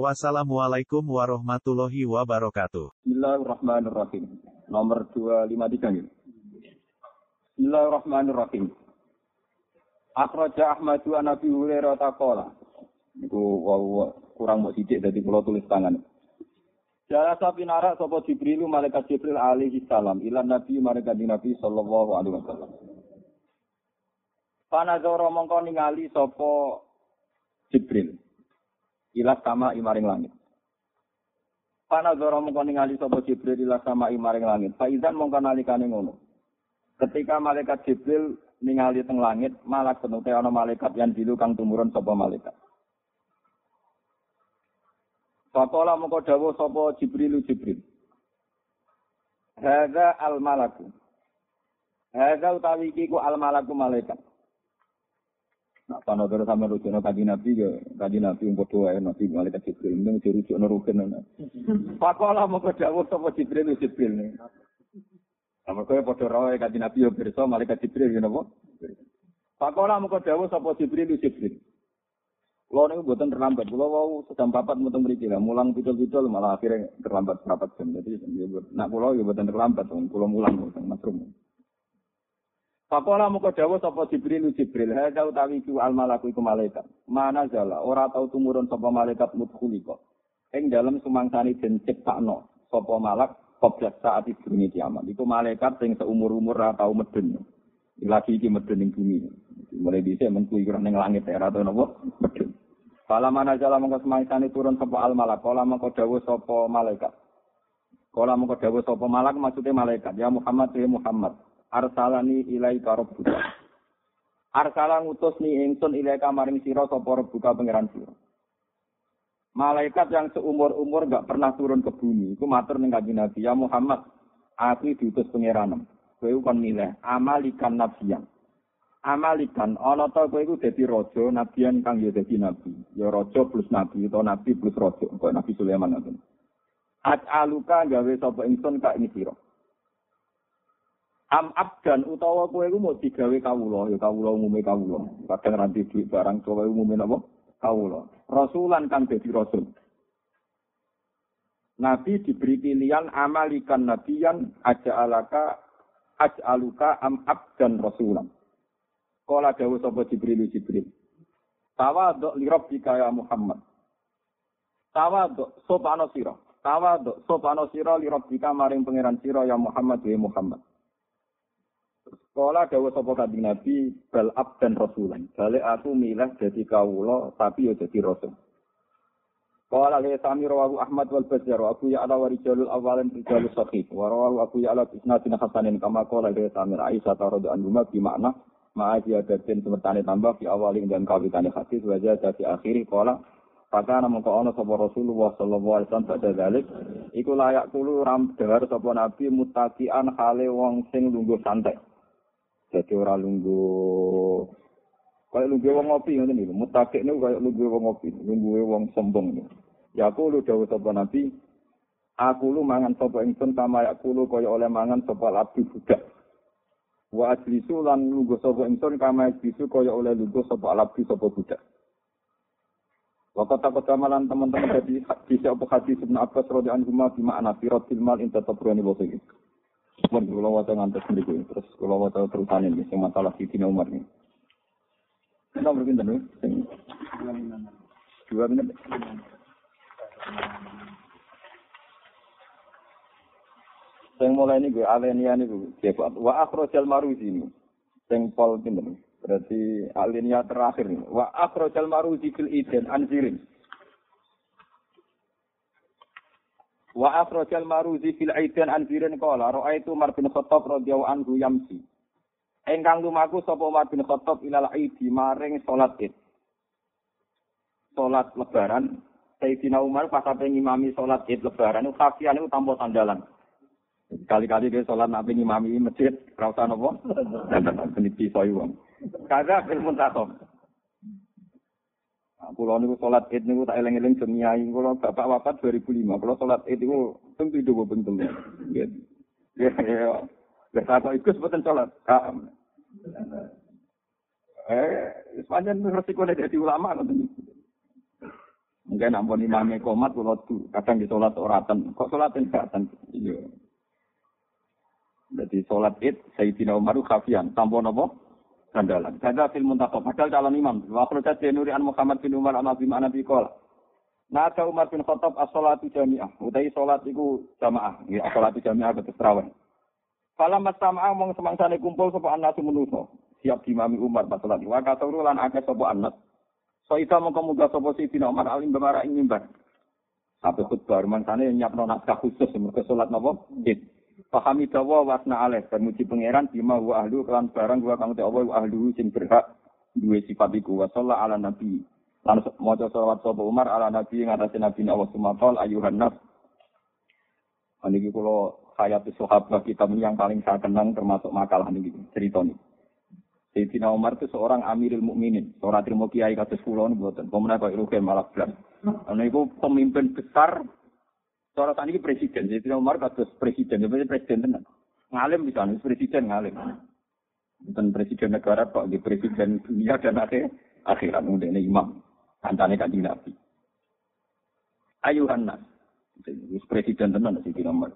Wassalamualaikum warahmatullahi wabarakatuh. Bismillahirrahmanirrahim. Nomor 253 gitu. Bismillahirrahmanirrahim. Akhraja Ahmadu an Nabi Hurairah taqala. Iku wow, kurang mau sidik dari pulau tulis tangan. Jala sapi narak sapa Jibrilu malaikat Jibril alaihi salam ilan Nabi malaikat Nabi sallallahu alaihi wasallam. Panazara mongko ningali sapa Jibril. Ilas sama imaring langit. Panazara mongko ningali sapa Jibril ilas sama imaring langit. Faizan mongko nalikane ngono. Ketika malaikat Jibril ningali teng langit, malak penute ana malaikat yang dilu kang tumurun sapa malaikat. Fakola mongko dawuh sapa Jibrilu Jibril. Hadza al malaku. Hadza utawi iki al malaku malaikat. apa nonton sama rujuk nonton kaji nabi ya kaji nabi umur dua ya nanti balik ke jibril. Ini mesti rujuk nonton pakola mau ke jauh sama jibril itu jibril nih sama kau bodoh rawa kaji nabi ya bersama balik ke jibril ya nopo pakola mau ke jauh sama jibril jibril. Lo nih buatan terlambat. Lo mau sedang papat mau tembri kira mulang pitul pitul malah akhirnya terlambat papat jam. Jadi nak pulau ya buatan terlambat. Pulau mulang buatan masrum Pakola mengko dawuh sapa Jibril Jibril, hadza utawi ku al malaku iku malaikat. Mana jala ora tau tumurun sapa malaikat mudkhuliqa. Ing dalem sumangsani den ciptakno sapa malak Koblas saat itu ini kiamat. Itu malaikat yang seumur-umur ra tau medun. Lagi iki medun ning bumi. Mulai dhisik menkui kurang ning langit era atau nopo medun. Mana jala mongko semaisane turun sapa al malak. Kala mongko dawuh sapa malaikat. Kala mongko dawuh sapa malak maksudnya malaikat. Ya Muhammad ya Muhammad. Arsalani ilai rabbuka. Arsala ngutus ni ingsun ilaika maring sira sapa rabbuka pangeran sira. Malaikat yang seumur-umur gak pernah turun ke bumi. Iku matur ning kanjeng Nabi, ya Muhammad, aku diutus pangeranem. Kowe kon milih amalikan nabiyan. Amalikan ana ta kowe iku dadi raja, nabiyan kang ya dadi nabi. Ya raja plus nabi utawa nabi plus raja, kok Nabi Sulaiman ngoten. At'aluka gawe sapa ingsun kak ing sira. Am abdan utawa kowe iku mau digawe kawula, ya kawula umume kawula. Kadang ranti duit barang kowe umume napa? Kawula. Rasulan kang dadi rasul. Nabi diberi pilihan amalikan nabiyan aja'alaka aj'aluka am abdan rasulan. Kala dawuh sapa Jibril Jibril. Tawadhu li rabbika ya Muhammad. Tawadhu sopano sira. Tawadhu sopano sira li rabbika maring pangeran sira ya Muhammad ya Muhammad. Kala dawuh sapa kanjeng Nabi bal abdan rasulan. Balik aku milih dadi kawula tapi ya dadi rasul. Qala li sami rawahu Ahmad wal Bazzar wa Abu Ya'la wa rijalul awalin rijalus sahih wa rawahu Abu Ya'la bi isnadin hasanin kama qala li sami Aisyah radhiyallahu anha bi makna ma'a ziyadatin semertane tambah fi awalin dan kawitane hadis wa zada fi akhiri qala Pakana mengko ana sapa Rasulullah sallallahu alaihi wasallam pada dalik iku layak kulo ram dahar sapa nabi mutakian hale wong sing lungguh santai. Jadi ora lungguh Kayak lu wong ngopi ngoten niku. Mutakik niku kayak lu wong ngopi, lungguhe wong sombong. Ya aku lu dawuh sapa Nabi, aku lu mangan sapa ingsun kama ya lu kaya oleh mangan sapa abdi budak. Wa ajlisu lan lungguh sapa ingsun kama ajlisu kaya oleh lungguh sapa abdi sapa budak. Wa kata kata malan teman-teman jadi hadis apa hadis Ibnu Abbas radhiyallahu anhu bi makna firatil mal inta tabrani Mun kula waca ngantos mriku terus kula waca terusane sing masalah Sidina Umar ini. Nomor pinten? Sing dua menit. Sing mulai ini gue alenia ini gue cepat. Wa akhrojal maruzi ini. Sing pol pinten. Berarti alenia terakhir nih. Wa akhrojal maruzi fil iden anzirin. Wa akhrojal maruzi fil iden anzirin qala ra'aitu Umar bin Khattab radhiyallahu anhu yamsi. Engkang lumaku sapa Umar bin Khattab ilal aidi maring salat Id. Salat lebaran Sayyidina Umar pas ape ngimami salat Id lebaran itu kafian itu tanpa sandalan. Kali-kali dia sholat nabi ngimami masjid, dan tetap peniti soiwang. Kagak ilmu takom. Kulo niku sholat id niku tak eleng-eleng jemiai. Kulo bapak wafat 2005. Kulo sholat id niku tentu itu gue bentuk. Ya, ya. Gak tak ikut sebetulnya sholat. Eh, sepanjang resiko jadi ulama kan. Mungkin ampun imamnya komat kulo kadang di sholat oratan. Kok sholat oratan? Iya. Jadi sholat id Sayyidina Umar khafian. Tanpa nopo? Gandalan. Ganda fil muntakhab. Padahal calon imam. Wa akhrajat Nuri an Muhammad bin Umar an Nabi Ma'ana bi qala. Nada Umar bin Khattab as-salatu jami'ah. Utai sholat iku jamaah. Ya, as-salatu jami'ah betul terawih. Falam mastama'a mong semangsane kumpul sapa anak menuso. Siap dimami Umar pas sholat. Wa kasuru lan akeh sapa anak. So ita mongko muga sapa Sayyidina Umar alim bemara ing mimbar. Sampai khutbah rumangsane nyapno naskah khusus mergo salat napa? Id. Pahami dawa wasna aleh dan muji pangeran bima wa ahlu kelan barang wa kang te wa ahlu sing berhak duwe sifat iku wa ala nabi. Lan maca selawat sapa Umar ala nabi ngatasi nabi Allah sumatol ayuhan nas. Niki kula hayat sahabat kita yang paling saya kenang termasuk makalah niki cerita ini. Sayyidina Umar itu seorang amirul mukminin, seorang terima kiai kados kula niku mboten. Pemenang kok malah iku pemimpin besar Cara tadi presiden, jadi Umar kados presiden, jadi presiden tenan. Ngalim bisa, presiden ngalim. Bukan presiden negara, kok di presiden dunia dan akhir, akhirat muda ini imam. Kancane kan Nabi. Ayuhan nas. Presiden tenan si Umar.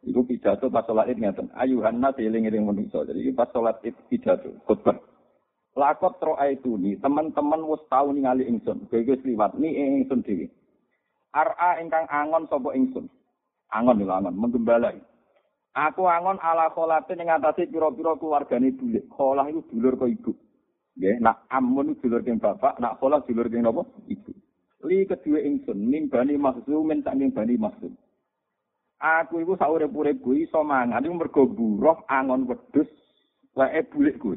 Iku pidato pas sholat id ngeten. Ayuhan nas eling-eling manusa. Jadi pas sholat id pidato, khutbah. Lakot tro itu nih, teman-teman wis tau ningali ingsun. Kowe wis liwat nih ingsun dhewe. Ar'a ingkang angon sapa ingsun. Angon lho angon, menggembala. Aku angon ala kholate ning atase pira-pira keluargane bulik. Kholah iku dulur kok ibu. Nggih, nak amun dulur keng bapak, nak kholah dulur keng napa? Ibu. Li kedua ingsun nimbani makhzumin tak nimbani makhzum. Aku iku saurip-uripku iso mangan iku mergo buruh angon wedhus wae bulik kuwi.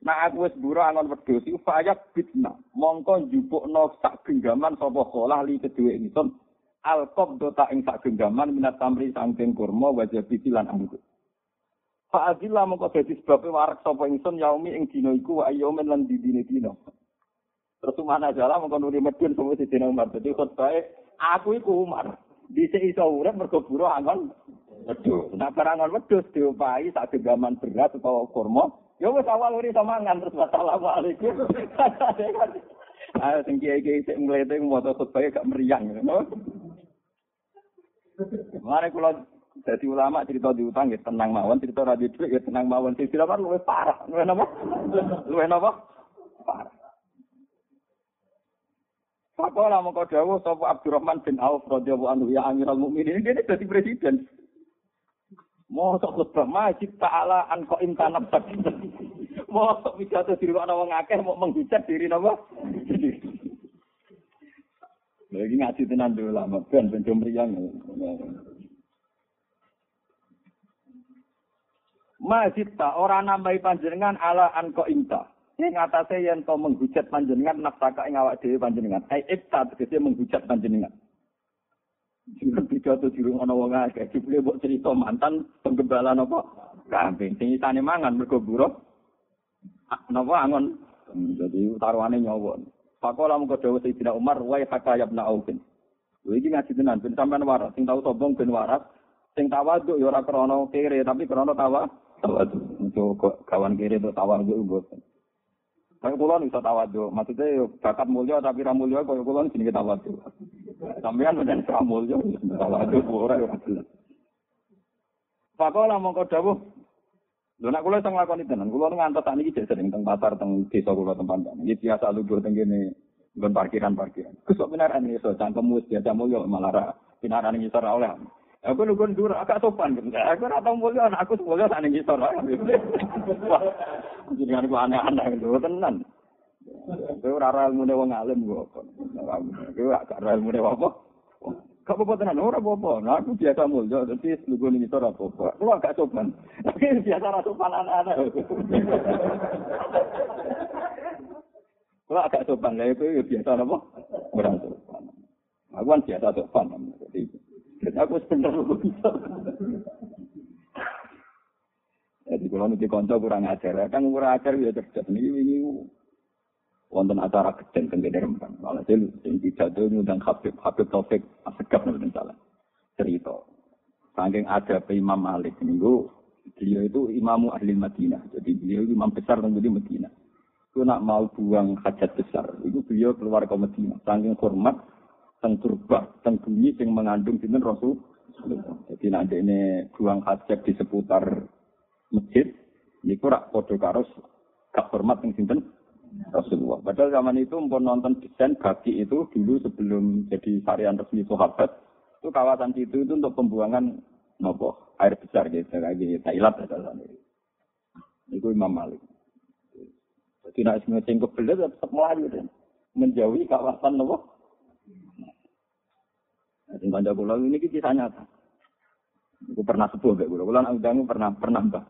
Nah aku wis buru angon wedhus iku fayak bitna. Mongko njupukno sak genggaman sapa kholah li kedue ingsun. Alqab dota ing sak genggaman minat tamri sangking kurma wajah lan anggur. Fa adilla mongko dadi sebab warak sapa ingsun yaumi ing dina iku wa ayyamin lan didine dina. Terus mana jala mongko nuri medun sapa dina Umar. Dadi khotbah aku iku Umar. Dise iso urip mergo buru angon wedhus. Nah barangon wedhus diopahi sak genggaman beras utawa kurma Ya wis awal uri mangan terus assalamualaikum. Ah sing kiai-kiai sing mlete maca khutbah gak meriang ngono. Mare kula dadi ulama cerita diutang ya tenang mawon, cerita radio dhuwit ya tenang mawon. Sing dilapar luwih parah. Luwih napa? Luwih napa? Parah. Pakola mongko dawuh sapa Abdurrahman bin Auf radhiyallahu anhu ya Amirul Mukminin ini dadi presiden. Mosok khutbah majid ta'ala an kok imtanab bagi. Mosok pidato diri ana wong akeh mau menghujat diri napa? Lagi ngaji tenan dulu lama, ben ben mriyang. Majid ta ora nambahi panjenengan ala an kok imta. Ing atase yen to menghujat panjenengan nafsaka ing awak dhewe panjenengan. Ai ibta tegese menghujat panjenengan. Sing pidato dirung ana wong akeh, dibule mbok cerita mantan penggembala napa? Kambing sing isane mangan mergo buruh. Napa angon? Jadi taruhane nyawa. Pakola mung dawuh Sayyidina Umar wa ya ibn Aufin. Lha iki ngaji tenan ben sampean waras, sing tau sombong ben waras, sing tawaduk ya ora krana kere tapi krana tawa. Tawaduk. Untuk kawan kere itu tawaduk mboten. Kaya kula iso tawadhu, maksudnya yo bakat mulya tapi ra mulya kaya kula jenenge tawadhu. Sampeyan menen ra mulya tawadhu ora yo jelas. Pakola mongko dawuh. Lho nek kula iso nglakoni tenan, kula ngantos sak niki sering teng pasar teng desa kula tempat. Iki biasa lugur teng kene nggon parkiran-parkiran. Kusuk benaran iso cangkemmu biasa mulya malah ra pinaran ngisor oleh. Aku lu dur agak sopan gitu. Aku ora tau mulya aku mulya sak ning ngisor ae. Jenengan ku aneh-aneh lho tenan. Kowe ora ora ilmune wong alim kok. Kowe gak ora ilmune apa? Gak apa-apa tenan, ora apa-apa. Nah, aku biasa mulya, dadi lugu ning ngisor apa-apa. Aku agak sopan. Tapi biasa ra sopan aneh-aneh. Kalau agak sopan, lah itu biasa apa? Ora sopan. Aku kan biasa sopan. Jadi, aku bener Kalau nanti konco kurang ajar, kan kurang ajar ya cerdas. Ini ini wonten acara gedeng teng Rembang. Malah saya sing pidato ngundang Habib Habib Taufik Asgaf nek salah. Cerita. Saking ada Imam Malik minggu beliau itu imamu ahli Madinah. Jadi beliau itu imam besar teng di Madinah. Itu nak mau buang hajat besar, itu beliau keluar ke Madinah. Saking hormat teng turba, teng bunyi yang mengandung sinten Rasul. Jadi nanti ini buang hajat di seputar masjid, ini kurang karos gak hormat yang sinten Rasulullah. Padahal zaman itu mpun nonton desain bagi itu dulu sebelum jadi syarian resmi sahabat itu kawasan situ itu untuk pembuangan nopo air besar gitu gini Thailand ada sana. Itu Imam Malik. Jadi nak ngeceng kebelet tetap melayu dan menjauhi kawasan nopo. Sing kanca kula ini kisah nyata. Aku pernah sepuh kayak kula. Kula nak pernah pernah mbak.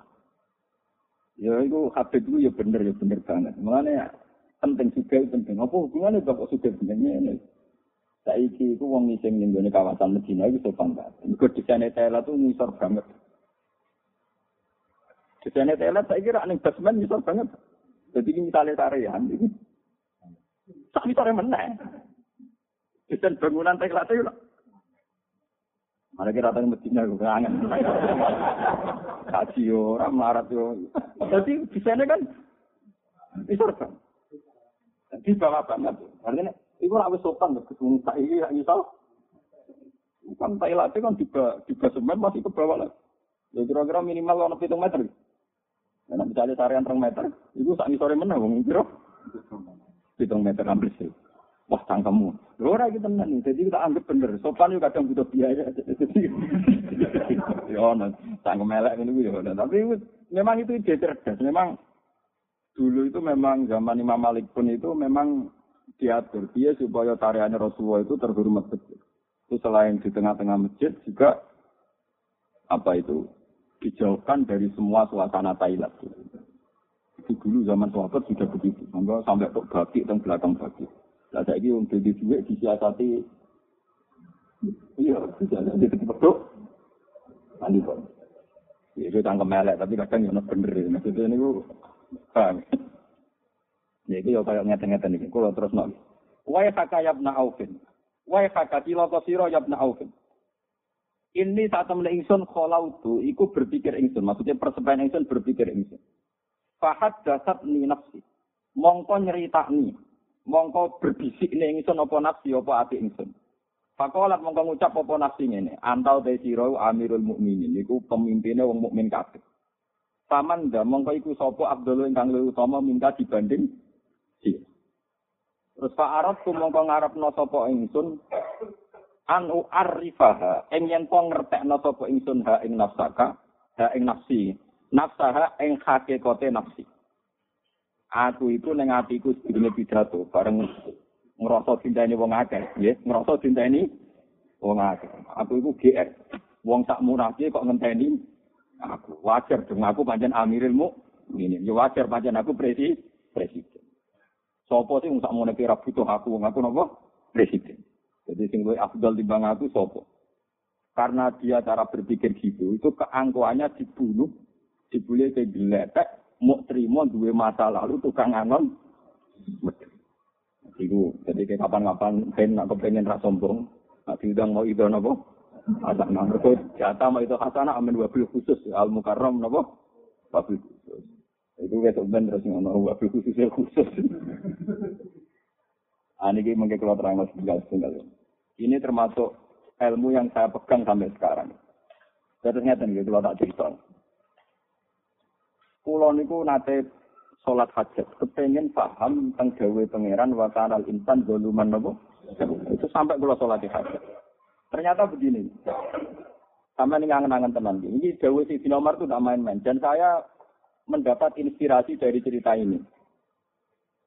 Ya itu Habib itu ya bener ya bener banget. Makanya penting juga penting. Apa hubungannya bapak sudah benernya ini? Saiki itu wong ngising ning kawasan Medina itu sopan banget. Mergo desain Thailand itu ngisor banget. Desain Thailand saya kira ning basement ngisor banget. Jadi ini misalnya tarian itu. Tak ngisor meneh. Desain bangunan Thailand itu Mana kira tadi Medina gue kangen. Kaji orang melarat yo. Jadi desainnya kan ngisor kan. Di bawah banget. Artinya ora wis sopan to gedung saiki rak iso. Kan Thailand kan juga di basemen masih ke bawah lah. Ya kira-kira minimal ono 7 meter. Nah, misalnya tarian 3 meter, itu sak sore meneh wong kira 7 meter hampir sih. Wah, cangkemmu. Ora iki tenan. Jadi kita anggap bener. Sopan juga kadang butuh biaya. ya ono cangkem elek ngono ya. Tapi memang itu ide cerdas. Memang dulu itu memang zaman Imam Malik pun itu memang diatur dia supaya tariannya Rasulullah itu terhormat betul. Itu selain di tengah-tengah masjid juga apa itu dijauhkan dari semua suasana Thailand. Itu dulu zaman sahabat sudah begitu. Sampai sampai kok bagi dan belakang bagi. Saya ini untuk di duit disiasati Iya, disiasati di beduk. Nanti kok. Ya, itu tangkem melek, tapi kadang yang bener. Maksudnya ini, paham. Ya itu ya kayak ngeten-ngeten iki. Kulo terus nok. Wa haka yabna aufin. Wa haka tilaka sira yabna aufin. Ini saat temen ingsun kholautu, iku berpikir ingsun. Maksudnya persebayan ingsun berpikir ingsun. Fahad dasat ni nafsi. Mongko nyeritakni. Mongko berbisik ni ingsun apa nafsi apa ati ingsun. Fakolat mongko ngucap apa nafsi ini. Antau te siro amirul mukminin. Iku pemimpinnya wong mukmin kabeh. Paman dah mongko iku sapa Abdul ingkang luwih utama minta dibanding Iya. Terus Pak Arab ku mongko ngarepno sapa ingsun an u'arifaha ing yen to ngertekno sapa ingsun ha ing nafsaka ha ing nafsi nafsaha ing hakikate nafsi aku itu ning atiku sedurunge pidato bareng ngrasa cintane wong akeh. Nggih ngrasa cintane wong akeh. Aku iku GR wong sak murahke kok ngenteni aku. Wajar dong aku pancen amirilmu ini ya wajar pancen aku presi presiden. Sopo sih nggak mau kira butuh aku, aku nopo? Presiden. Jadi sing luwih afdal timbang aku sopo. Karena dia cara berpikir gitu, itu keangkuhannya dibunuh, dibully ke geletek, mau terima dua masa lalu tukang angon. Iku, jadi kayak kapan-kapan ben aku pengen ras sombong, nak diundang mau itu nopo. Hasanah, mereka jatah mau itu hasanah amin wabil khusus, al mukarram nopo. Wabil khusus. Itu besok ben terus ngono wabil khusus khusus. Ah, ini mungkin kalau terang setunggal setunggal. Ini termasuk ilmu yang saya pegang sampai sekarang. Saya ternyata nih kalau tak cerita. Pulau niku nate sholat hajat, kepengen paham tentang gawe pangeran wakaral insan doluman nopo. Itu sampai pulau sholat hajat. Ternyata begini. Sama ini ngangen-ngangen teman. Ini gawe si Nomar itu tidak main-main. Dan saya mendapat inspirasi dari cerita ini.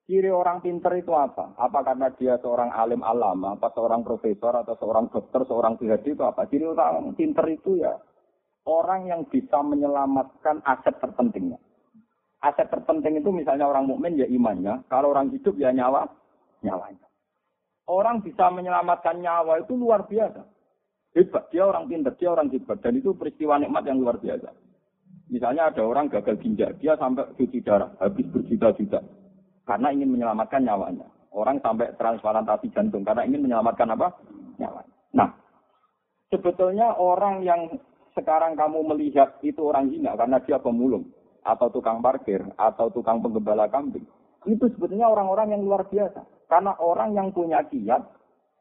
Ciri orang pinter itu apa? Apa karena dia seorang alim alama, apa seorang profesor, atau seorang dokter, seorang PhD itu apa? Ciri orang pinter itu ya orang yang bisa menyelamatkan aset terpentingnya. Aset terpenting itu misalnya orang mukmin ya imannya, kalau orang hidup ya nyawa, nyawanya. Orang bisa menyelamatkan nyawa itu luar biasa. Hebat, dia orang pinter, dia orang hebat. Dan itu peristiwa nikmat yang luar biasa. Misalnya ada orang gagal ginjal, dia sampai cuci darah, habis berjuta-juta. Karena ingin menyelamatkan nyawanya. Orang sampai transplantasi jantung karena ingin menyelamatkan apa? Nyawa. Nah, sebetulnya orang yang sekarang kamu melihat itu orang hina karena dia pemulung atau tukang parkir atau tukang penggembala kambing. Itu sebetulnya orang-orang yang luar biasa. Karena orang yang punya kiat,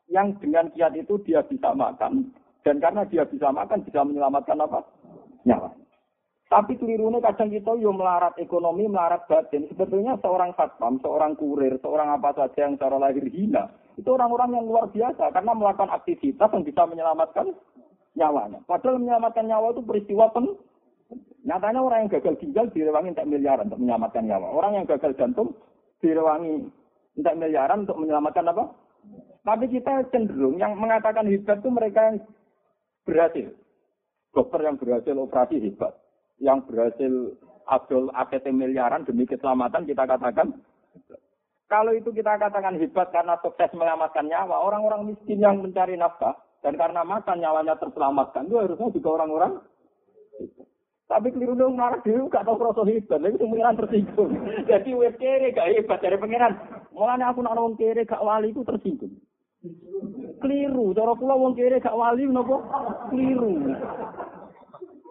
yang dengan kiat itu dia bisa makan, dan karena dia bisa makan, bisa menyelamatkan apa? Nyawa. Tapi kelirunya kadang kita yo melarat ekonomi, melarat batin. Sebetulnya seorang satpam, seorang kurir, seorang apa saja yang secara lahir hina, itu orang-orang yang luar biasa karena melakukan aktivitas yang bisa menyelamatkan nyawanya. Padahal menyelamatkan nyawa itu peristiwa pen. Nyatanya orang yang gagal ginjal direwangi untuk miliaran untuk menyelamatkan nyawa. Orang yang gagal jantung direwangi untuk miliaran untuk menyelamatkan apa? Tapi kita cenderung yang mengatakan hebat itu mereka yang berhasil. Dokter yang berhasil operasi hebat yang berhasil Abdul APT miliaran demi keselamatan kita katakan kalau itu kita katakan hebat karena sukses menyelamatkan nyawa, orang-orang miskin yang mencari nafkah dan karena makan nyawanya terselamatkan itu harusnya juga orang-orang tapi keliru dong marah dulu gak tau kroso hebat, lagi pengiran tersinggung. Jadi wes kere gak hebat dari pengiran. Mulanya aku nak wong kere gak wali itu tersinggung. Keliru, cara kula wong kere gak wali nopo keliru.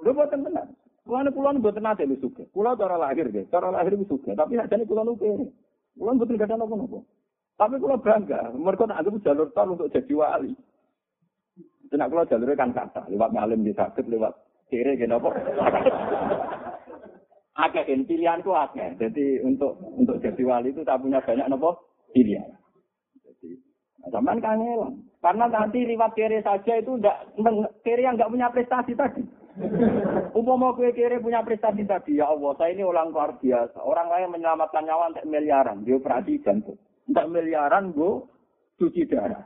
Lho boten tenan. Kulon kulon buat nate lu suka. Kulon cara lahir deh, cara lahir lu suka. Tapi jadi kulon lu kere. Kulon betul gak ada nopo Tapi kulon bangga. Mereka nak anggap jalur tol untuk jadi wali. Tidak kulon jalurnya kan kata. Lewat ngalim di sakit, lewat kere gitu apa. Agak kan pilihanku agak. Jadi untuk untuk jadi wali itu tak punya banyak nopo pilihan. Jadi Zaman kangen. Karena nanti lewat kere saja itu enggak kere yang enggak punya prestasi tadi. Umpama kowe kere punya prestasi tadi, ya Allah, saya ini orang luar biasa. Orang lain menyelamatkan nyawa untuk miliaran, dia operasi jantung. Untuk miliaran, gue cuci darah.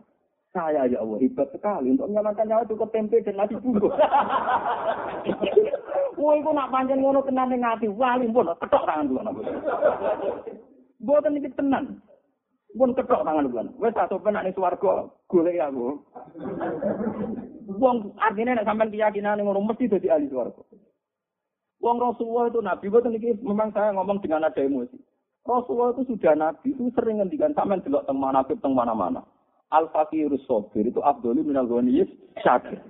Saya ya Allah hebat sekali untuk menyelamatkan nyawa cukup tempe dan nasi bungkus. Woi, gue nak panjang ngono tenan ning ati, wali pun ketok tangan gue. Boten iki tenan. pun ketok tangan bulan. Wes satu penak ning swarga golek aku. Wong artinya nek sampean keyakinan ngono mesti dadi ahli swarga. Wong Rasulullah itu nabi boten iki memang saya ngomong dengan ada emosi. Rasulullah itu sudah nabi itu sering ngendikan sampean delok teng manaqib teng mana-mana. Al fakirus sabir itu Abdul minal ghaniyis syakir.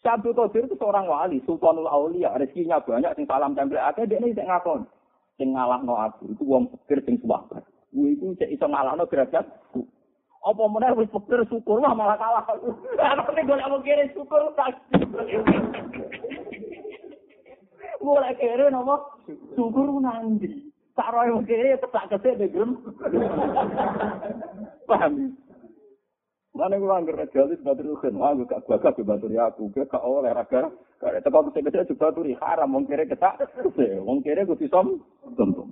Syabdul Qadir itu seorang wali, sultanul aulia, rezekinya banyak, sing salam tempel akeh, dia sing ngakon. Sing ngalahno aku, itu wong pikir sing suwabar. Gue itu cek iso ngalahno derajat. Apa meneh wis pikir syukur lah malah kalah. Ana nek golek wong kere syukur tak. Mulai kere nopo syukur nanti. Tak roe wong kere tetap kesek negem. Paham? Mana gue anggar jalis batur rugen, wah gue gak gagah ke batur aku, gue gak oleh raga, gak ada tempat gede gede juga baturi haram, wong kere ketak, wong kere gue sisom, tentu.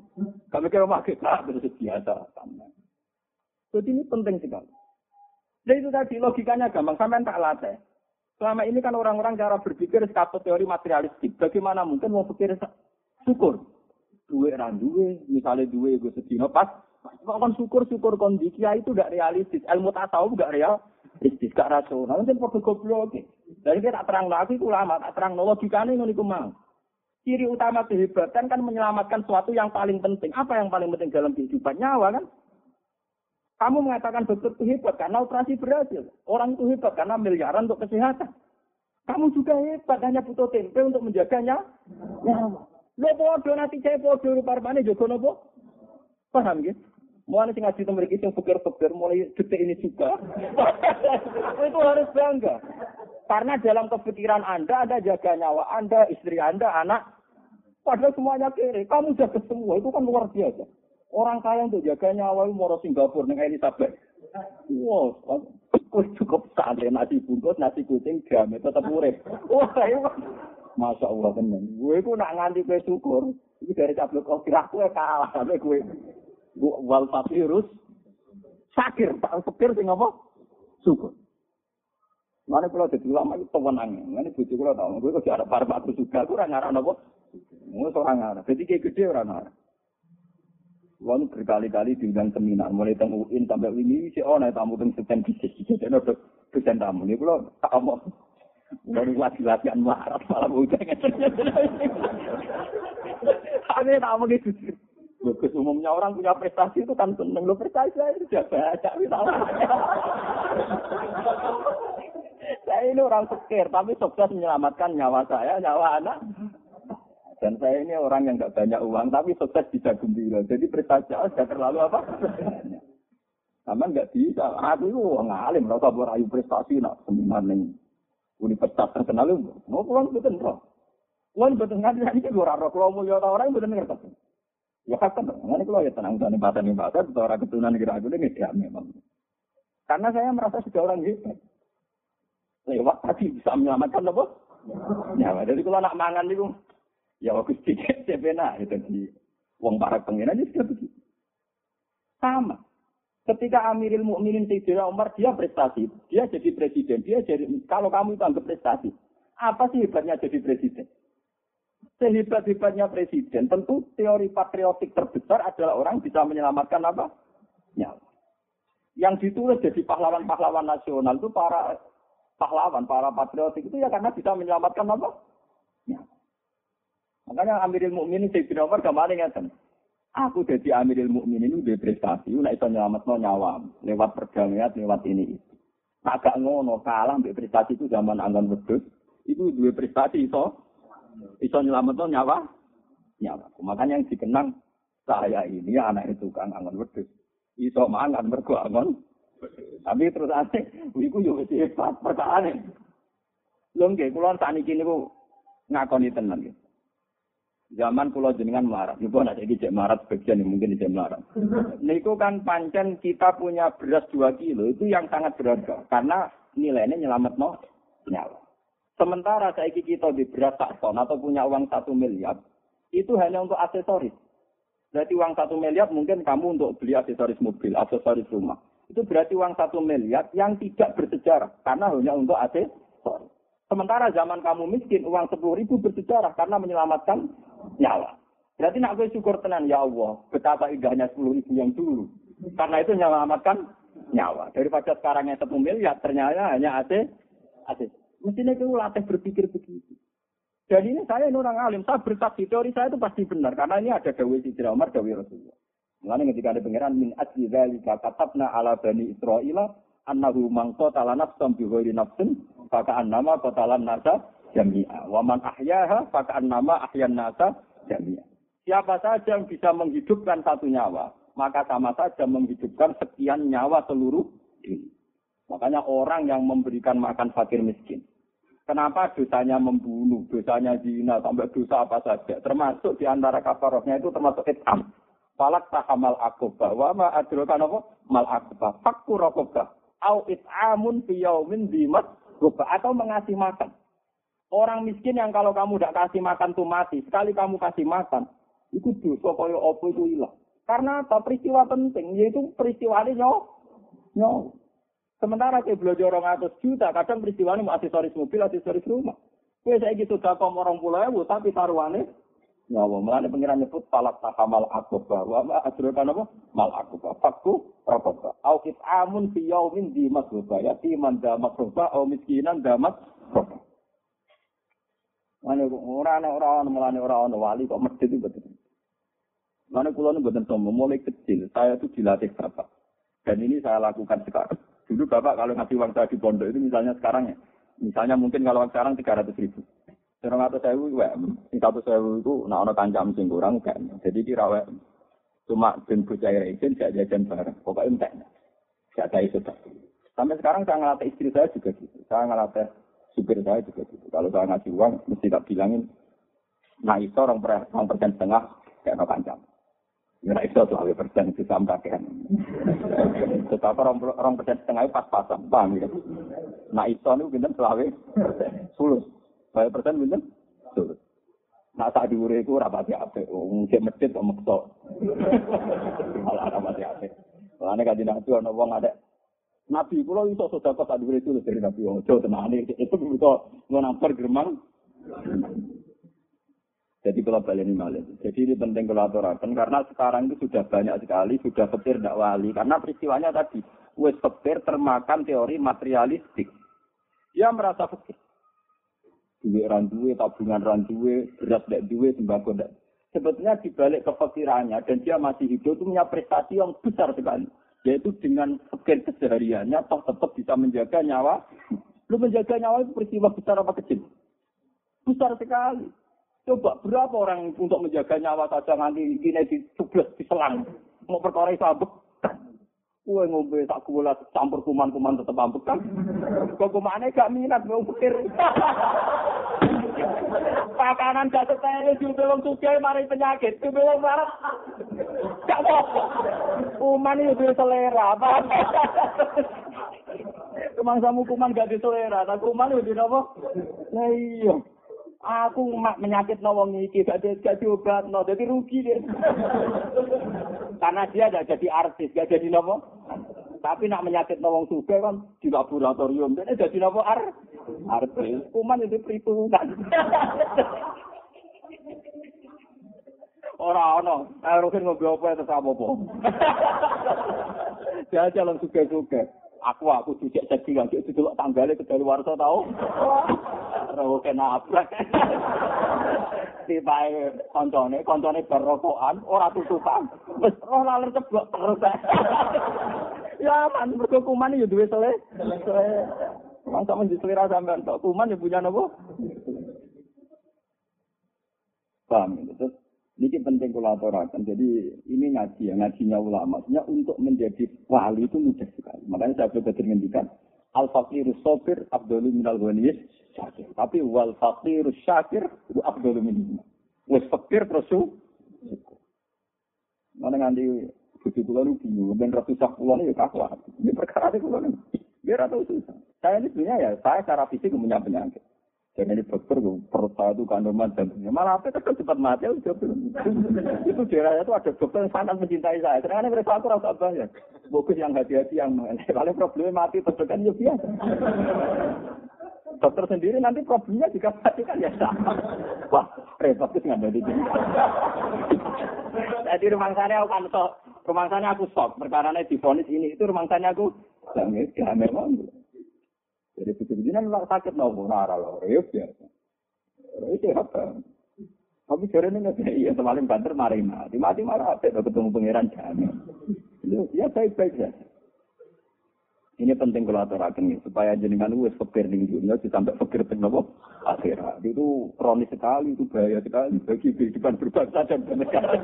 Kami kira mah kita terus biasa, Jadi ini penting sekali. Dan itu tadi logikanya gampang, sampai tak latih. Selama ini kan orang-orang cara berpikir skapot teori materialistik. Bagaimana mungkin mau pikir syukur? Duwe randuwe, misalnya duwe gue sedih pas kan syukur-syukur kondisi itu tidak realistis. Ilmu tasawuf tidak realistis, gak rasional. Mungkin perlu goblok. Jadi kita tak terang lagi, lama tak terang logikanya ini mau. Ciri utama kehebatan kan menyelamatkan sesuatu yang paling penting. Apa yang paling penting dalam kehidupan nyawa kan? Kamu mengatakan dokter itu hebat karena operasi berhasil. Orang itu hebat karena miliaran untuk kesehatan. Kamu juga hebat hanya butuh tempe untuk menjaganya. Lo bodoh nanti saya bodoh parmane jogo nopo. Paham gitu? Mulai sing ngaji temen iki sing pikir-pikir mulai detik ini juga. itu harus bangga. Karena dalam kepikiran Anda ada jaga nyawa Anda, istri Anda, anak. Padahal semuanya kiri. Kamu jaga semua. Itu kan luar biasa. Orang kaya untuk jaga nyawa itu mau Singapura dengan Elizabeth. Wow, cukup santai nasi bungkus, nasi kucing, jam tetap urip. Wah, saya Masya Allah tenan. Gue itu nak nganti gue syukur. Ini dari tablet kau kira gue kalah sampai gue wal papirus sakir tak pikir sing apa? Syukur Mana kalau jadi ulama itu pemenang, mana bujuk kalau tahu, gue kok ada para batu juga, gue orang ngarang apa? Gue seorang ngarang, jadi kayak gede orang ngarang. Gue berkali-kali diundang seminar, mulai teng UIN sampai ini si naik tamu teng sekian bisnis, jadi ada dosen tamu. Ini, gue tak Baru lagi latihan marat malah udah Aneh tak begitu. Bagus umumnya orang punya prestasi itu kan seneng lo prestasi saya sudah baca misalnya. saya ini orang sekir tapi sukses menyelamatkan nyawa saya, nyawa anak. Dan saya ini orang yang nggak banyak uang tapi sukses bisa gembira. Jadi prestasi saya terlalu apa? Sama nggak bisa. Aku itu ngalim, rasa berayu prestasi nak seminar nih. Universitas terkenal itu, mau pulang betul roh. Pulang betul nggak ini gue roh. Kalau mau orang betul ngerti. Ya kan, ini kalau ya tenang tenang batas nih batas, atau orang keturunan kira aku ini dia memang. Karena saya merasa sudah orang hebat. Lewat tadi bisa menyelamatkan apa? Ya, jadi kalau anak mangan itu, ya waktu sedikit saya benar itu di uang para pengen aja sudah begitu. Sama. Ketika Amiril Mukminin Sayyidina Umar dia prestasi, dia jadi presiden, dia jadi kalau kamu itu anggap prestasi, apa sih hebatnya jadi presiden? Sehebat-hebatnya presiden, tentu teori patriotik terbesar adalah orang bisa menyelamatkan apa? Nyawa. Yang ditulis jadi pahlawan-pahlawan nasional itu para pahlawan, para patriotik itu ya karena bisa menyelamatkan apa? Nyawa. Makanya Amirul Mukminin Sayyidina Umar kemarin ngeten. Aku jadi Amirul Mukminin itu prestasi, nek iso nyelametno nyawa lewat perdamaian, lewat ini. Agak ngono kalah prestasi itu zaman anggan wedhus, itu dua prestasi iso Iso nyelametno nyawa nyawa. Makanya yang dikenang saya ini anak itu kan angon wedhus. Iso mangan mergo angon. Tapi terus ane, iku yo wis hebat perkaraane. Lho nggih, kula sakniki niku ngakoni tenan nggih. Zaman kula jenengan marah, niku ana iki cek marat bagian mungkin cek marah. Niku kan pancen kita punya beras 2 kilo itu yang sangat berharga karena nilainya nyelametno nyawa. Sementara saya kita di beras tak ton atau punya uang satu miliar, itu hanya untuk aksesoris. Berarti uang satu miliar mungkin kamu untuk beli aksesoris mobil, aksesoris rumah. Itu berarti uang satu miliar yang tidak bersejarah karena hanya untuk aksesoris. Sementara zaman kamu miskin, uang sepuluh ribu bersejarah karena menyelamatkan nyawa. Berarti nak gue syukur tenan ya Allah, betapa indahnya sepuluh ribu yang dulu. Karena itu menyelamatkan nyawa. Daripada sekarang yang satu miliar, ternyata hanya AC. Mestinya itu latih berpikir begitu. Dan ini saya ini orang alim, saya bersaksi teori saya itu pasti benar karena ini ada dawai si Umar, dawai Rasulullah. Mengenai ketika ada pengiran min ajli dzalika katabna ala bani Israila annahu man qatala nafsan bi ghairi nafsin faka annama qatalan nasa jami'a wa man ahyaha faka annama ahyan nasa jami'a. Siapa saja yang bisa menghidupkan satu nyawa, maka sama saja menghidupkan sekian nyawa seluruh dunia. Makanya orang yang memberikan makan fakir miskin. Kenapa dosanya membunuh, dosanya zina, sampai dosa apa saja. Termasuk di antara kafarohnya itu termasuk itam. Falak tahamal akobah. Wa ma adrokan apa? Mal akobah. Fakku rokobah. Au it'amun fiyaumin dimat gobah. Atau mengasih makan. Orang miskin yang kalau kamu tidak kasih makan tuh mati. Sekali kamu kasih makan. Itu dosa kaya apa itu hilang. Karena apa? Peristiwa penting. Yaitu peristiwa ini nyawa. Nyawa. Sementara ke belajar orang atas juta, kadang peristiwa ini aksesoris mobil, aksesoris rumah. Kue saya gitu dakom orang pulau ewu, tapi taruhannya nyawa. Mulanya pengiran nyebut falak tahamal akobah. Wa ma adrokan apa? Mal akobah. Fakku rakobah. Au kit amun fi di masrubah. Yatiman damat rubah. Au miskinan damat. Mana orang orang mulane orang wali kok medit itu betul. Mana kulo ini betul mulai kecil saya itu dilatih bapak. Dan ini saya lakukan sekarang. Dulu Bapak kalau ngasih uang saya di pondok itu misalnya sekarang ya. Misalnya mungkin kalau sekarang 300 ribu. Serong atau sewu, ini satu sewu itu nak ono kancam sing kurang kan. Jadi kira wek cuma ben bocah izin gak jajan bareng. Pokoknya entek. Gak ada itu Sampai sekarang saya ngelatih istri saya juga gitu. Saya ngelatih supir saya juga gitu. Kalau saya ngasih uang, mesti tak bilangin, nah itu orang persen setengah, kayak no kancam. Ya itu selawe persen itu sama kakean. Tetapi orang orang persen setengah pas-pasan, paham ya? Nah itu itu bintang selawe persen, sulus. Selawe persen bintang sulus. Nah saat diure itu rapati apa? Mungkin masjid atau makso. Malah rapati apa? Makanya kaji nabi orang wong ada Nabi pulau itu sudah kok diure itu dari Nabi Ojo tenang itu bisa ngonamper germang. Jadi kalau balik malah. Jadi ini penting kalau aturakan karena sekarang itu sudah banyak sekali sudah petir tidak wali karena peristiwanya tadi wes petir termakan teori materialistik. Dia merasa petir. duit ran duwe, tabungan ran duwe, beras ndak duwe, sembako ndak. Sebetulnya dibalik kefakirannya dan dia masih hidup itu punya prestasi yang besar sekali. Yaitu dengan sekian kesehariannya toh tetap bisa menjaga nyawa. Lu menjaga nyawa itu peristiwa besar apa kecil? Besar sekali. Coba berapa orang untuk menjaga nyawa saja nanti gini di sebelas di selang. Mau perkara itu abek. Kue ngombe tak kula campur kuman-kuman tetep ambek kan. Kok kumane gak minat mau pikir. Pakanan gak steril juga wong sugih mari penyakit. Juga wong marah. Gak apa. Kuman itu selera. Apa? Kumang samu kuman gak diselera. Tak kuman itu apa? Nah iya. Aku mak menyakit no wong iki gak gak diobat no, jadi rugi dia. Karena dia gak jadi artis, gak jadi nopo. Tapi nak menyakit no suga kan di laboratorium, dia jadi nopo ar artis. Kuman itu perhitungan. Ora ono, Rukin ngombe apa terus apa-apa. Dia jalan suga-suga. Aku aku cicik cek lagi itu dulu tanggalnya ke dari warso tau. Rawo kena abrak. Tiba koncone, koncone berrokokan, ora tutupan. Wis roh laler ceblok terus. ya man mergo kuman ya duwe sele. Masa men diselera sampean tok kuman ya punya napa? Paham itu. Ini penting aturakan. Jadi ini ngaji ya, ngajinya ulama. Maksudnya untuk menjadi wali itu mudah sekali. Makanya saya berkata ngendikan, al faqiru sopir abdullu minal ghaniyis syakir. Tapi wal faqiru syakir itu abdullu minal. Wes fakir terus Mana nganti bujuk kula lu bingung ben ratu sak kula ya. Ini perkara itu kula biar atau susah. Saya ini sebenarnya ya saya secara fisik punya penyakit. Dan ini dokter, perut saya itu kandungan jantungnya. Malah apa kan cepat mati. Ya, itu daerahnya itu ada dokter yang sangat mencintai saya. Karena mereka aku rasa banyak. Bagus yang hati-hati yang paling problemnya mati kan ya biasa. Dokter sendiri nanti problemnya jika mati kan ya. Wah, repot itu nggak ada sini. Jadi rumah saya aku kan sok. Rumah saya aku sok. Perkara ini difonis ini. Itu rumah saya aku. Ya memang. Jadi begitu ini memang sakit nopo nara loh, ya biasa. Itu apa? Tapi sore ini nggak iya semalam banter mari mati, mati marah apa? ketemu pangeran jamin. Ya baik-baik ya. Ini penting kalau aturakan ini supaya jenengan wes fakir di dunia sampai fakir di nopo akhirat itu kronis sekali itu bahaya sekali bagi kehidupan berbangsa dan bernegara.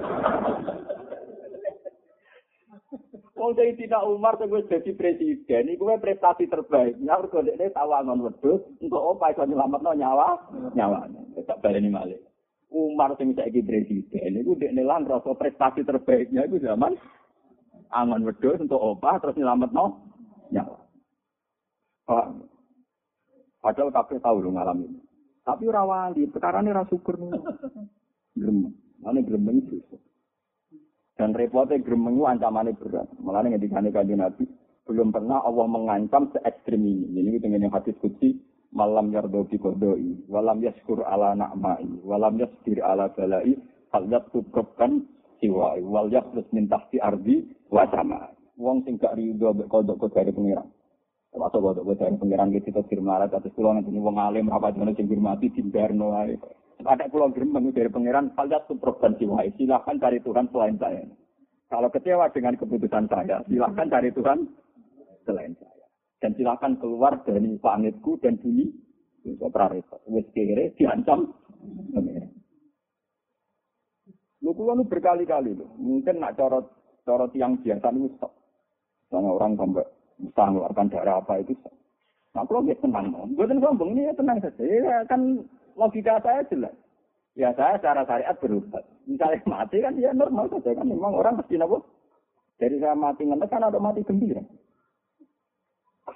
Wong Sayyidina Umar sing wis dadi presiden iku wae prestasi terbaik. Nyaur kok dekne tawangan wedhus untuk apa iso nyelametno nyawa nyawane. Tak baleni malih. Umar sing saiki presiden iku dekne lan rasa prestasi terbaiknya iku zaman angon wedhus untuk apa terus nyelametno nyawa. Oh. Padahal kabeh tahu lho ngalami. Tapi ora wali, perkara ini ora syukur. Gremeng. Ane gremeng susah. Dan repotnya gremeng itu ancamannya berat. Malah ketika kanjeng Nabi belum pernah Allah mengancam se ekstrim ini. Ini kita yang hadis kutsi malam yardo kodoi, walam yaskur ala na'mai, walam yaskur ala balai, hal tukrupkan siwai, wal terus minta si ardi wa sama. Wong sing gak rido mbek kodok dari pengiran. Termasuk kodok dari pengiran gitu kita firmarat atas pulau nanti wong alim apa jenenge sing hormati dimbarno ae. Ada pulau gremeng dari pangeran, kalian tuh provinsi wahai. Silahkan cari Tuhan selain saya. Kalau kecewa dengan keputusan saya, silahkan cari Tuhan selain saya. Dan silahkan keluar dari planetku dan bumi. Itu prarepot. Wes kere diancam. Lu kulo berkali-kali lu. Mungkin nak corot corot yang biasa lu stop. Orang sampai bisa mengeluarkan darah apa itu. Nah, kalau dia tenang, bukan sombong ini ya tenang saja. Ya, kan logika saya jelas. Ya saya secara syariat berubah. Misalnya mati kan ya normal saja kan memang orang mesti nopo. Jadi saya mati ngenes kan ada mati gembira.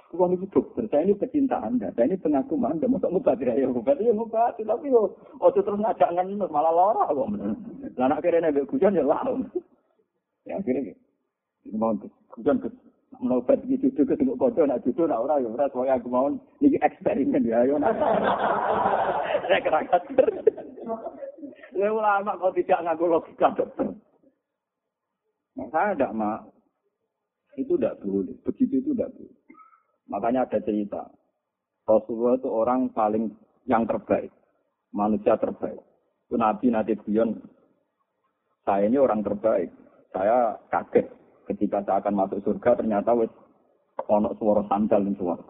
Uang itu dokter, saya ini pecinta Anda, saya ini pengagum Anda, mau ngobati ya ngobati ya ngobati, tapi yo, oh terus ngajak ngenes malah lara kok. Anak akhirnya nabi hujan ya lalu. Ya akhirnya mau hujan ke Menobat iki cucu ke tengok kodo, nak cucu, nak ora, ya ora, soalnya aku mau, ini eksperimen ya, ayo nak. Saya keragat. Saya ulama kok tidak ngaku logika dokter. Nah, saya tidak mau. Itu tidak boleh, begitu itu tidak boleh. Makanya ada cerita. Rasulullah itu orang paling yang terbaik, manusia terbaik. Itu Nabi nanti guyon, saya ini orang terbaik. Saya kaget ketika saya akan masuk surga ternyata wis ono suara sandal di suara.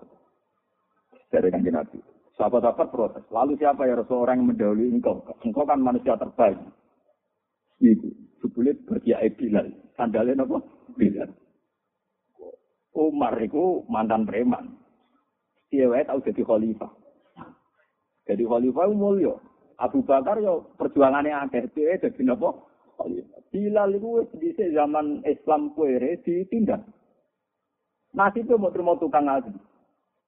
Dari kanjeng Nabi. Sahabat-sahabat protes. Lalu siapa ya Rasul orang yang mendahului engkau? Engkau kan manusia terbaik. Itu. Sebulit berkiai Bilal. Sandalnya apa? Bilal. Umar itu mantan preman. Dia tahu jadi khalifah. Jadi khalifah mulia. Abu Bakar yo perjuangannya akeh dia jadi apa? Khalifah. Bilal itu di zaman Islam kuere ditindak. Nasi itu mau terima tukang ngaji.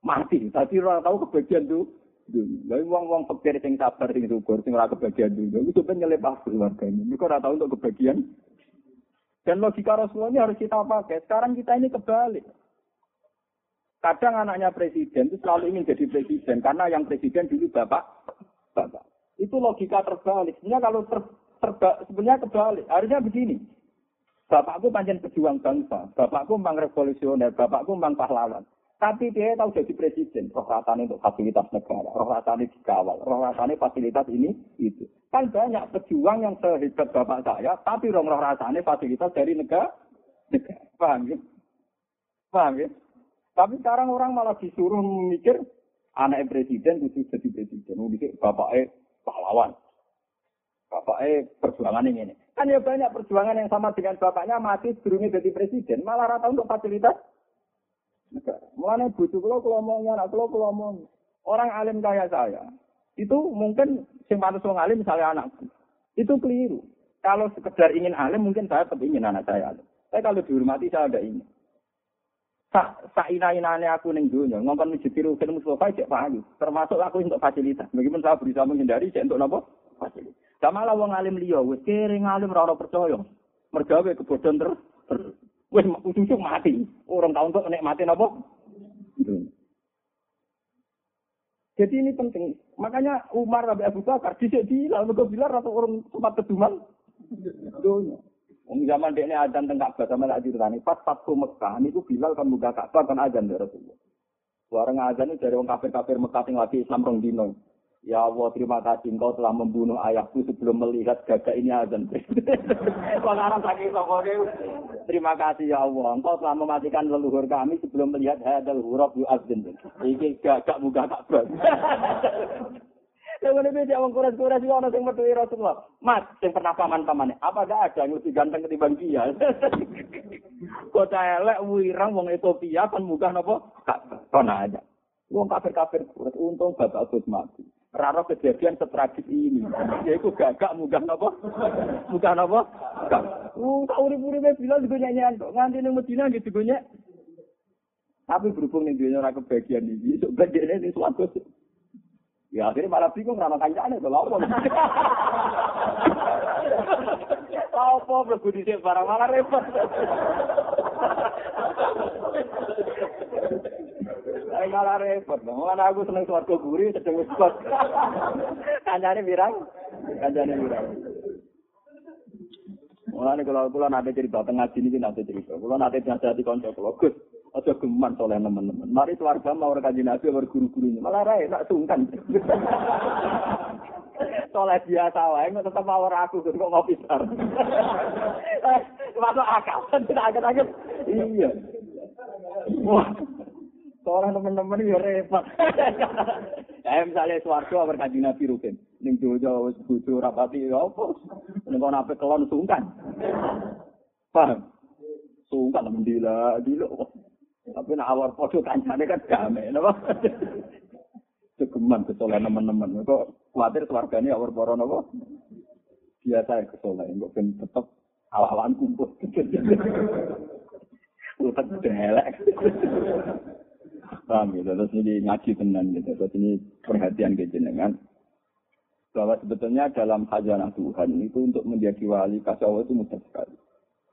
Mati. Tapi orang tahu kebagian tuh. Lalu uang-uang pikir sing sabar, sing syukur, ora kebagian dulu. Itu kan nyelepas keluarga ini. Mereka ora tahu untuk kebagian. Dan logika Rasulullah ini harus kita pakai. Sekarang kita ini kebalik. Kadang anaknya presiden itu selalu ingin jadi presiden karena yang presiden dulu bapak, bapak. Itu logika terbalik. Sebenarnya kalau ter, terba, sebenarnya kebalik. Harusnya begini. Bapakku panjang pejuang bangsa, bapakku memang revolusioner, bapakku memang pahlawan. Tapi dia tahu jadi presiden, roh rasanya untuk fasilitas negara, roh rasanya dikawal, roh rasanya fasilitas ini, itu. Kan banyak pejuang yang sehebat bapak saya, tapi roh, roh rasanya fasilitas dari negara. negara. Paham ya? Paham ya? Tapi sekarang orang malah disuruh mikir, anak presiden itu jadi presiden. Bapaknya pahlawan. Bapaknya perjuangan ini. Kan ya banyak perjuangan yang sama dengan bapaknya mati sebelumnya jadi presiden. Malah rata untuk fasilitas Mulane bojo kula kula omong anak kula kula omong. Orang alim kayak saya, itu mungkin sing pantes wong alim misalnya anakku. Itu keliru. Kalau sekedar ingin alim mungkin saya tetap ingin anak saya alim. Tapi kalau dihormati saya ada ingin. Sak sak ina-inane aku ning dunya, ngomong menjadi rukun Mustafa cek payu. Termasuk aku untuk fasilitas. Meskipun saya berusaha menghindari cek untuk napa? Fasilitas. Sama lah wong alim liya, wis kering alim ora percaya. Mergawe kebodohan terus. Wis ujung mati. Orang tahun tuh mati napa? Jadi ini penting. Makanya Umar sampai Abu Bakar dhisik Bilal mergo Bilal atau orang sempat keduman dunya. Wong zaman dekne adzan teng Ka'bah sama lak diritani pas Fathu Mekah niku Bilal kan buka Ka'bah kan adzan dari Rasulullah. Warang adzan dari wong kafir-kafir Mekah sing lagi Islam rong dino. Ya Allah, terima kasih engkau telah membunuh ayahku sebelum melihat gagak ini azan. Terima kasih ya Allah, engkau telah mematikan leluhur kami sebelum melihat hadal huruf yu azan. Ini gagak muka tak Yang ini beda orang kuras-kuras itu orang yang berdua Rasulullah. Mas, yang pernah paman-pamannya. Apa gak ada yang lebih ganteng ketimbang dia? Kota elek, wirang, wong Ethiopia, kan muka nopo? Kau ada. Wong kafir-kafir untung bapak Gus mati. Raro kejadian setragis ini. Ya itu gagak munggah napa? Munggah napa? Gak. Uh, tak urip-uripe bilang juga nyanyian kok nganti ning Medina gitu gue Tapi berhubung ning dunia ora kebagian iki, sok bagiane ning swarga. Ya akhirnya malah bingung rano kancane to lha apa mlebu dhisik barang malah repot. Ayo malah repot. Mulane aku seneng swarga guri sedeng wis kok. Kancane pirang? Kancane pirang? Mulane kalau kula nate cerita tengah sini iki nate cerita. Kula nate nyadati kanca kula, Gus, aja geman soleh teman-teman. Mari keluarga mau ora kanjeng Nabi ora guru-gurunya. Malah rae tak sungkan. soleh biasa wae kok tetep mawar aku kok ngopi sar. Masuk akal, tidak agak-agak. Iya. Wah, Soalnya teman-teman ya repot. Ya misalnya suarga berkaji Nabi Rukin. Ning dojo wis bojo rapati ya apa? Ning kono ape kelon sungkan. Paham? Sungkan mendila dilo. Tapi nak awar podo kancane kan damai, napa? Segeman kesolan teman-teman. Kok khawatir keluarganya awar poro napa? Biasa kesolan, kok ben tetep awak-awakan kumpul. Utak delek. Paham gitu. Terus ini ngaji tenan gitu. Terus ini perhatian ke jenengan. Bahwa sebetulnya dalam khazanah Tuhan itu untuk menjadi wali kasih Allah itu mudah sekali.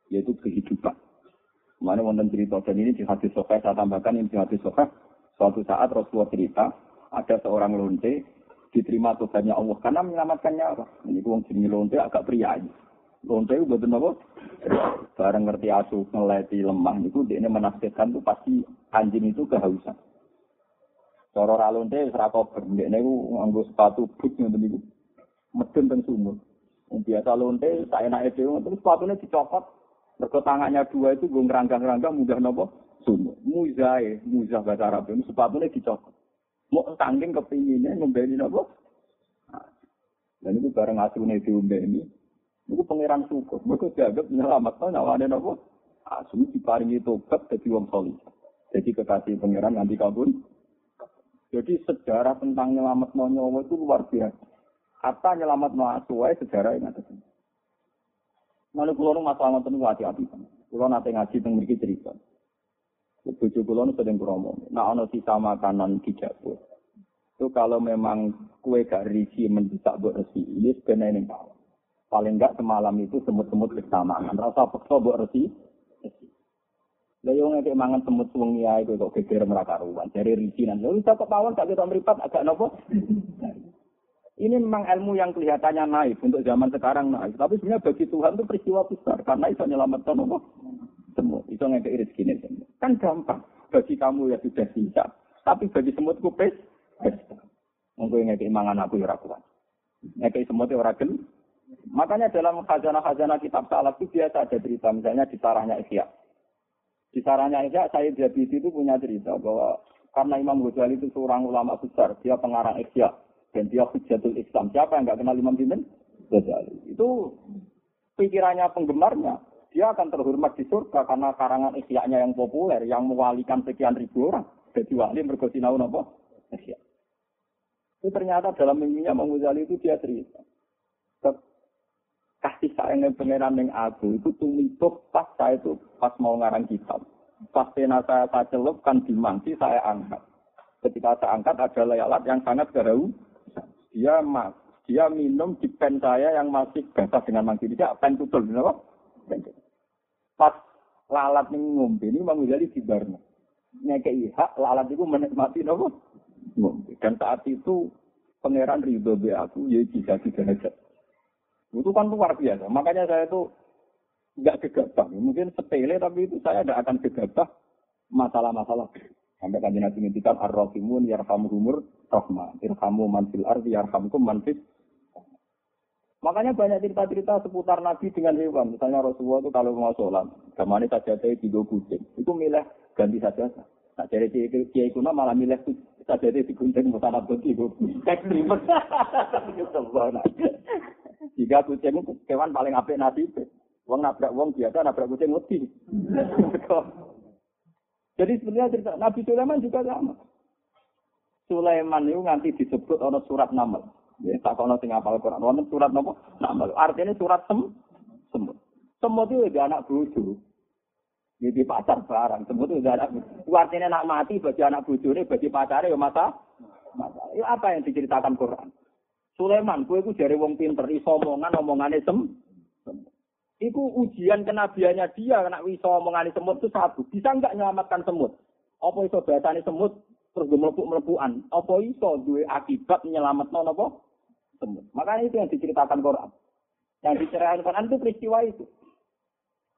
Yaitu kehidupan. Mana wonten cerita dan ini di hadis sahih saya tambahkan ini di hadis sahih suatu saat Rasulullah cerita ada seorang lonte diterima Tuhannya Allah karena menyelamatkan nyawa. Ini wong jenis lonte agak pria. Lonte itu betul apa? Barang ngerti asuh ngeleti lemah itu dia menafsirkan tuh pasti anjing itu kehausan. Cara ra lonte wis ra kober, ndekne ku nganggo sepatu boot ngoten niku. Medun teng sumur. Biasa lonte sak enake dhewe terus sepatune dicopot. Mergo tangannya dua itu gue ngeranggang-ranggang mudah nopo sumur. Muzae, muzah bahasa Arab itu sepatune dicopot. Mau tangking kepinginnya ngombeni nopo. Dan itu bareng asune diombeni. Itu pangeran syukur. Mergo dianggap nyelametno nyawane nopo. Asu diparingi tobat dadi wong saleh. Jadi kekasih pangeran nanti kabun. Jadi sejarah tentang nyelamat nyawa itu luar biasa. Hatta nyelamat asu sejarah yang ada. Lalu kulo masalah niku hati-hati. Kulo nate ngaji teng mriki cerita. Bojo kulo sedang kromo. Nah ana sisa makanan di dapur. Itu kalau memang kue gak risi mendesak buat resi, ini sebenarnya yang tahu. Paling enggak semalam itu semut-semut bersamaan. Rasa pekso buat resi, Lah yo ngeke mangan semut wengi ae kok geger meraka ruwan. Jare risinan. Lha bisa kepawon tak kita mripat agak nopo? Ini memang ilmu yang kelihatannya naif untuk zaman sekarang naif. Tapi sebenarnya bagi Tuhan itu peristiwa besar karena itu menyelamatkan nopo semut. Itu ngeke rezeki. Kan gampang. Bagi kamu ya sudah bisa. Tapi bagi semut ku pes. Mungkin ngeke mangan aku ya kuat. Ngeke semut ya ora Makanya dalam khazanah-khazanah kitab salaf itu biasa ada cerita. Misalnya di sarahnya Ikhya. Di sarahnya Ikhya, saya Jabidi itu punya cerita bahwa karena Imam Ghazali itu seorang ulama besar, dia pengarang Ikhya dan dia hujatul Islam. Siapa yang nggak kenal Imam Ibn Ghazali? Itu pikirannya penggemarnya. Dia akan terhormat di surga karena karangan Ikhya-nya yang populer, yang mewalikan sekian ribu orang. Jadi wali mergosinau apa? Ikhya. Itu ternyata dalam mimpinya Imam Ghazali itu dia cerita kasih sayang yang pangeran yang aku itu tumituk pas saya itu pas mau ngarang kitab. Pas pena saya saya celupkan di mangsi saya angkat. Ketika saya angkat ada layalat yang sangat gerau. Dia mas, dia minum di pen saya yang masih basah dengan mangsi. Dia pen tutul, kenapa? Pas lalat ini ngombe ini Imam Ghazali di barno. Ngekei hak lalat itu menikmati nopo. Dan saat itu pangeran ridho be aku ya jika tidak itu kan luar biasa. Makanya saya itu nggak gegabah. Mungkin sepele tapi itu saya tidak akan gegabah masalah-masalah. Sampai kan Nabi ngintikan ar-rahimun yarhamuhumur rahma. Irhamu manfil ardi yarhamkum manfil Makanya banyak cerita-cerita seputar Nabi dengan hewan. Misalnya Rasulullah itu kalau mau sholat, gamane saja saya tiga kucing. Itu milih ganti saja. Nah, jadi kiai kuna malah milih saja di gunting bukan abot ibu. Ekstrim. Jika kucing itu kewan paling apik nasib. Wong nabrak wong biasa nabrak kucing wedi. Jadi sebenarnya cerita Nabi Sulaiman juga sama. Sulaiman itu nanti disebut ono surat Naml. Ya, tak kono sing apal Quran. Wonten surat napa? Naml. Artinya surat sem semut. Semut itu ada anak bojo. Jadi pacar barang. Semut itu bojo. Artinya nak mati bagi anak bojone, bagi pacarnya ya masa. Masa. Itu apa yang diceritakan Quran? Sulaiman, kue ku jari wong pinter, iso omongan, omongannya sem. Iku ujian kenabiannya dia, kena iso omongannya semut itu satu. Bisa nggak menyelamatkan semut? Apa iso bahasanya semut, terus gue melepuk-melepukan. Apa iso dua akibat menyelamat apa? Semut. Makanya itu yang diceritakan Quran. Yang diceritakan Quran itu peristiwa itu.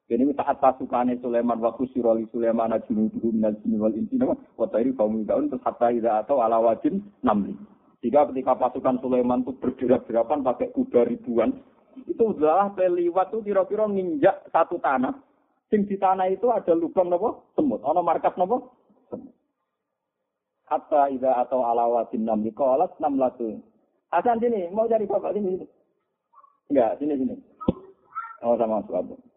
Jadi saat pasukannya Sulaiman waktu siroli Sulaiman junuduhu minal jini wal insi nama watari kaum daun terus hatta ida atau ala wajin namli. Jika ketika pasukan Sulaiman itu bergerak-gerakan pakai kuda ribuan, itu adalah peliwat itu kira-kira nginjak satu tanah. Sing di tanah itu ada lubang nopo semut, ono markas nopo semut. Hatta ida atau alawatin enam di kolat enam latu. Hasan sini, mau cari bapak sini. Enggak, sini sini. Oh sama suatu.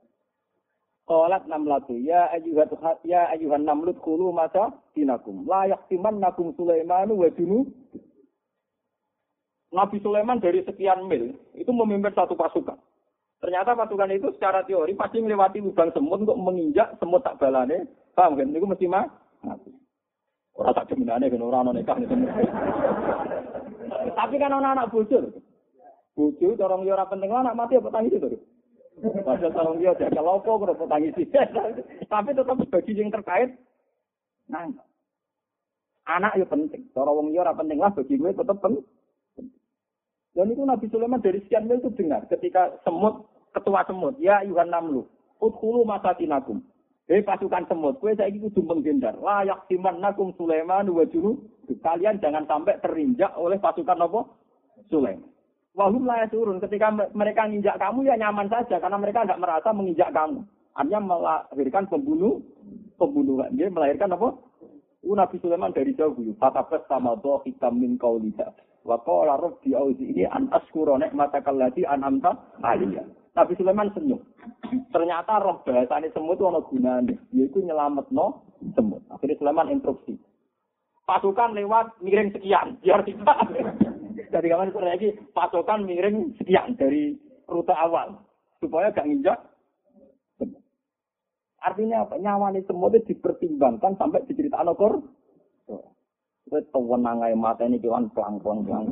Kolat enam latu. Ya ayuhat ya ayuhan namlut kulu masa dinakum. Layak timan nakum Sulaimanu wa Nabi Sulaiman dari sekian mil itu memimpin satu pasukan. Ternyata pasukan itu secara teori pasti melewati lubang semut untuk menginjak semut tak balane. Paham kan? Itu mesti mah. Orang tak jeminane kan orang nikah Tapi kan anak-anak bocor. Bocor orang liya ora penting anak mati apa tangis itu. Padahal orang dia jaga lopo kok tangis. Tapi tetap bagi yang terkait nah anak ya penting. Cara wong liya ora penting lah bagi gue tetap penting. Dan itu Nabi Sulaiman dari sekian mil itu dengar ketika semut, ketua semut, ya Yuhan Namlu, utkulu masakinakum. Hei pasukan semut, kue saya kudu menghindar. Layak siman nakum Sulaiman wa juru. Kalian jangan sampai terinjak oleh pasukan apa? Sulaiman. Wahum lah turun. Ketika mereka menginjak kamu ya nyaman saja karena mereka tidak merasa menginjak kamu. Artinya melahirkan pembunuh, pembunuhan. Dia melahirkan apa? Uh, Nabi Sulaiman dari jauh dulu. Fatafas sama doh hitam min kauliha. Wa qala rabbi auzi ini an askura nikmataka allati an'amta aliyah. Nabi Sulaiman senyum. Ternyata roh bahasane semut itu ana gunane, yaitu nyelametno semut. Akhirnya Sulaiman instruksi. Pasukan lewat miring sekian, biar tidak. Dari kawan sore lagi, pasukan miring sekian dari rute awal. Supaya gak nginjak. Artinya apa? Nyawane semut itu dipertimbangkan sampai diceritakan okor. Wis tewenang ae mateni kewan pelang-pelang pelang.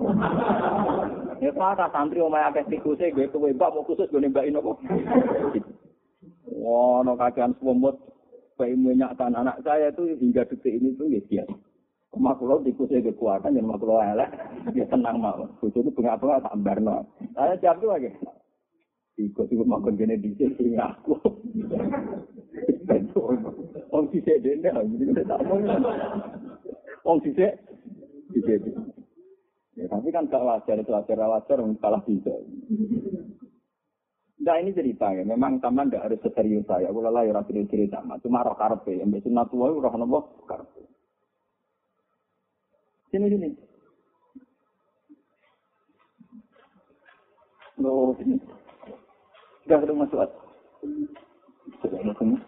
Ya kata santri omahe akeh tikuse gue kowe mbak mau khusus gue nembakin apa. Wah, no kakean semut bayi menyakkan anak saya itu hingga detik ini tuh ya biasa. Rumah kulo tikusnya kekuatan, dan rumah kulo elek, dia tenang. Bujuk itu bunga-bunga tak barno. Saya siap tuh lagi. Ikut ikut makan gini di sini aku. Om sisek dene, jadi tak mau. Om sisek, sisek. Ya, tapi kan gak wajar itu wajar wajar kalah bisa. Nah ini cerita ya, memang taman tidak harus seserius saya. Aku lelah ya rapi cerita, cuma roh karpe. Yang biasa sunat tua roh nopo karpe. Sini sini. Loh, sini. Sudah sudah masuk. Sudah masuk.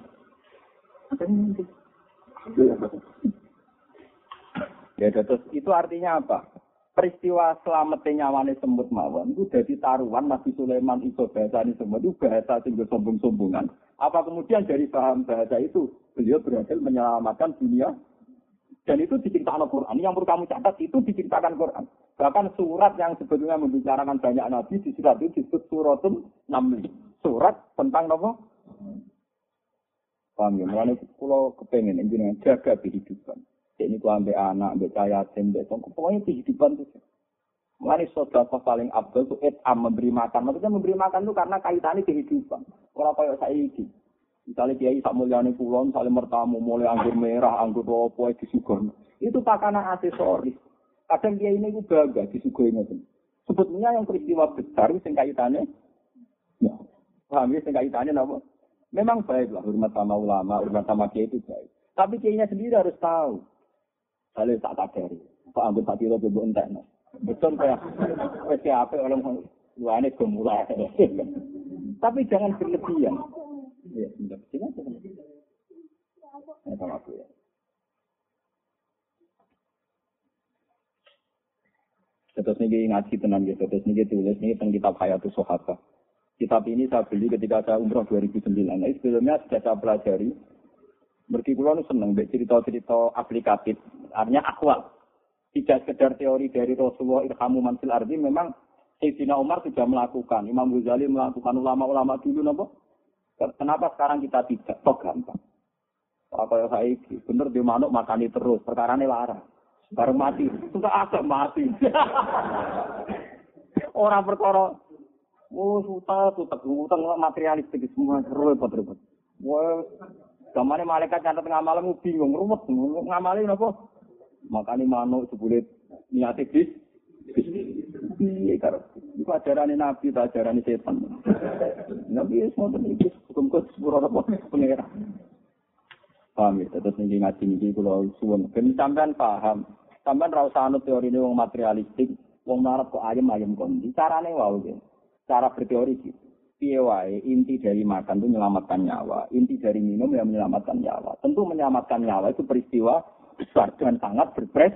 Ya, terus itu artinya apa? Peristiwa selamatnya nyawane semut mawon itu jadi taruhan Nabi Sulaiman itu bahasa ini semua itu bahasa tinggal sombong-sombongan. Apa kemudian dari paham bahasa itu beliau berhasil menyelamatkan dunia dan itu diceritakan Quran. Yang perlu kamu catat itu diceritakan Quran. Bahkan surat yang sebetulnya membicarakan banyak nabi di surat itu disebut suratul namli. Surat tentang apa? Paham ya? Mulanya kalau kepengen ini jaga kehidupan. Ini ku ambil anak, ambil kaya, ambil. Pokoknya kehidupan itu. Mulanya saudara paling abdul itu etam memberi makan. Maksudnya memberi makan itu karena kaitannya kehidupan. Kalau kayak saya ini. Misalnya kiai sak mulyane kula, misalnya mertamu mulai anggur merah, anggur opo disugon. Itu pakana aksesoris. Kadang kiai ini juga disuguhi ngoten. Sebetulnya yang peristiwa besar sing kaitannya ya, paham ya sing kaitannya napa? Memang baik lah hormat sama ulama, hormat sama kiai itu baik. Tapi kiainya sendiri harus tahu. Kalau tak kadari. Pak Anggur tak kilo coba entek. Betul kayak wes apa orang luane gemulai. Tapi jangan berlebihan. Ya, sebentar. Sini aja. Ya, sama aku ya. Ini ngaji tenan gitu, terus ini tulis ini tentang kitab Hayatus Sohaka. Kitab ini saya beli ketika saya umroh 2009. Nah, sebelumnya sudah saya pelajari. Mergi pulau seneng, cerita-cerita aplikatif, artinya akwal. Tidak sekedar teori dari Rasulullah Irhamu Mansil Ardi, memang Sayyidina Umar sudah melakukan, Imam Ghazali melakukan, ulama-ulama dulu, nopo. Kenapa sekarang kita tidak? Toh gampang. Apa yang saya bener di manuk makani terus, perkara ini larang. Bareng mati, sudah agak mati. Orang perkara, oh suta, suta, utang materialistik semua repot repot. Wah, zamane malaikat nyatet ngamal bingung, rumet, ngamalin apa? Makanya manuk sebulit niatnya bis, Iya, karo iku ajarane nabi ta ajarane setan. Nabi wis ngoten iki hukum kok sepuro apa pengira. Paham ya, terus ini ngaji ini kalau suwun. Ben sampean paham, sampean ra usah anut teori wong materialistik, wong marap kok ayam ayam kondi. Carane wow ya. Cara berteori sih. Piye wae inti dari makan itu menyelamatkan nyawa, inti dari minum yang menyelamatkan nyawa. Tentu menyelamatkan nyawa itu peristiwa besar dan sangat berpres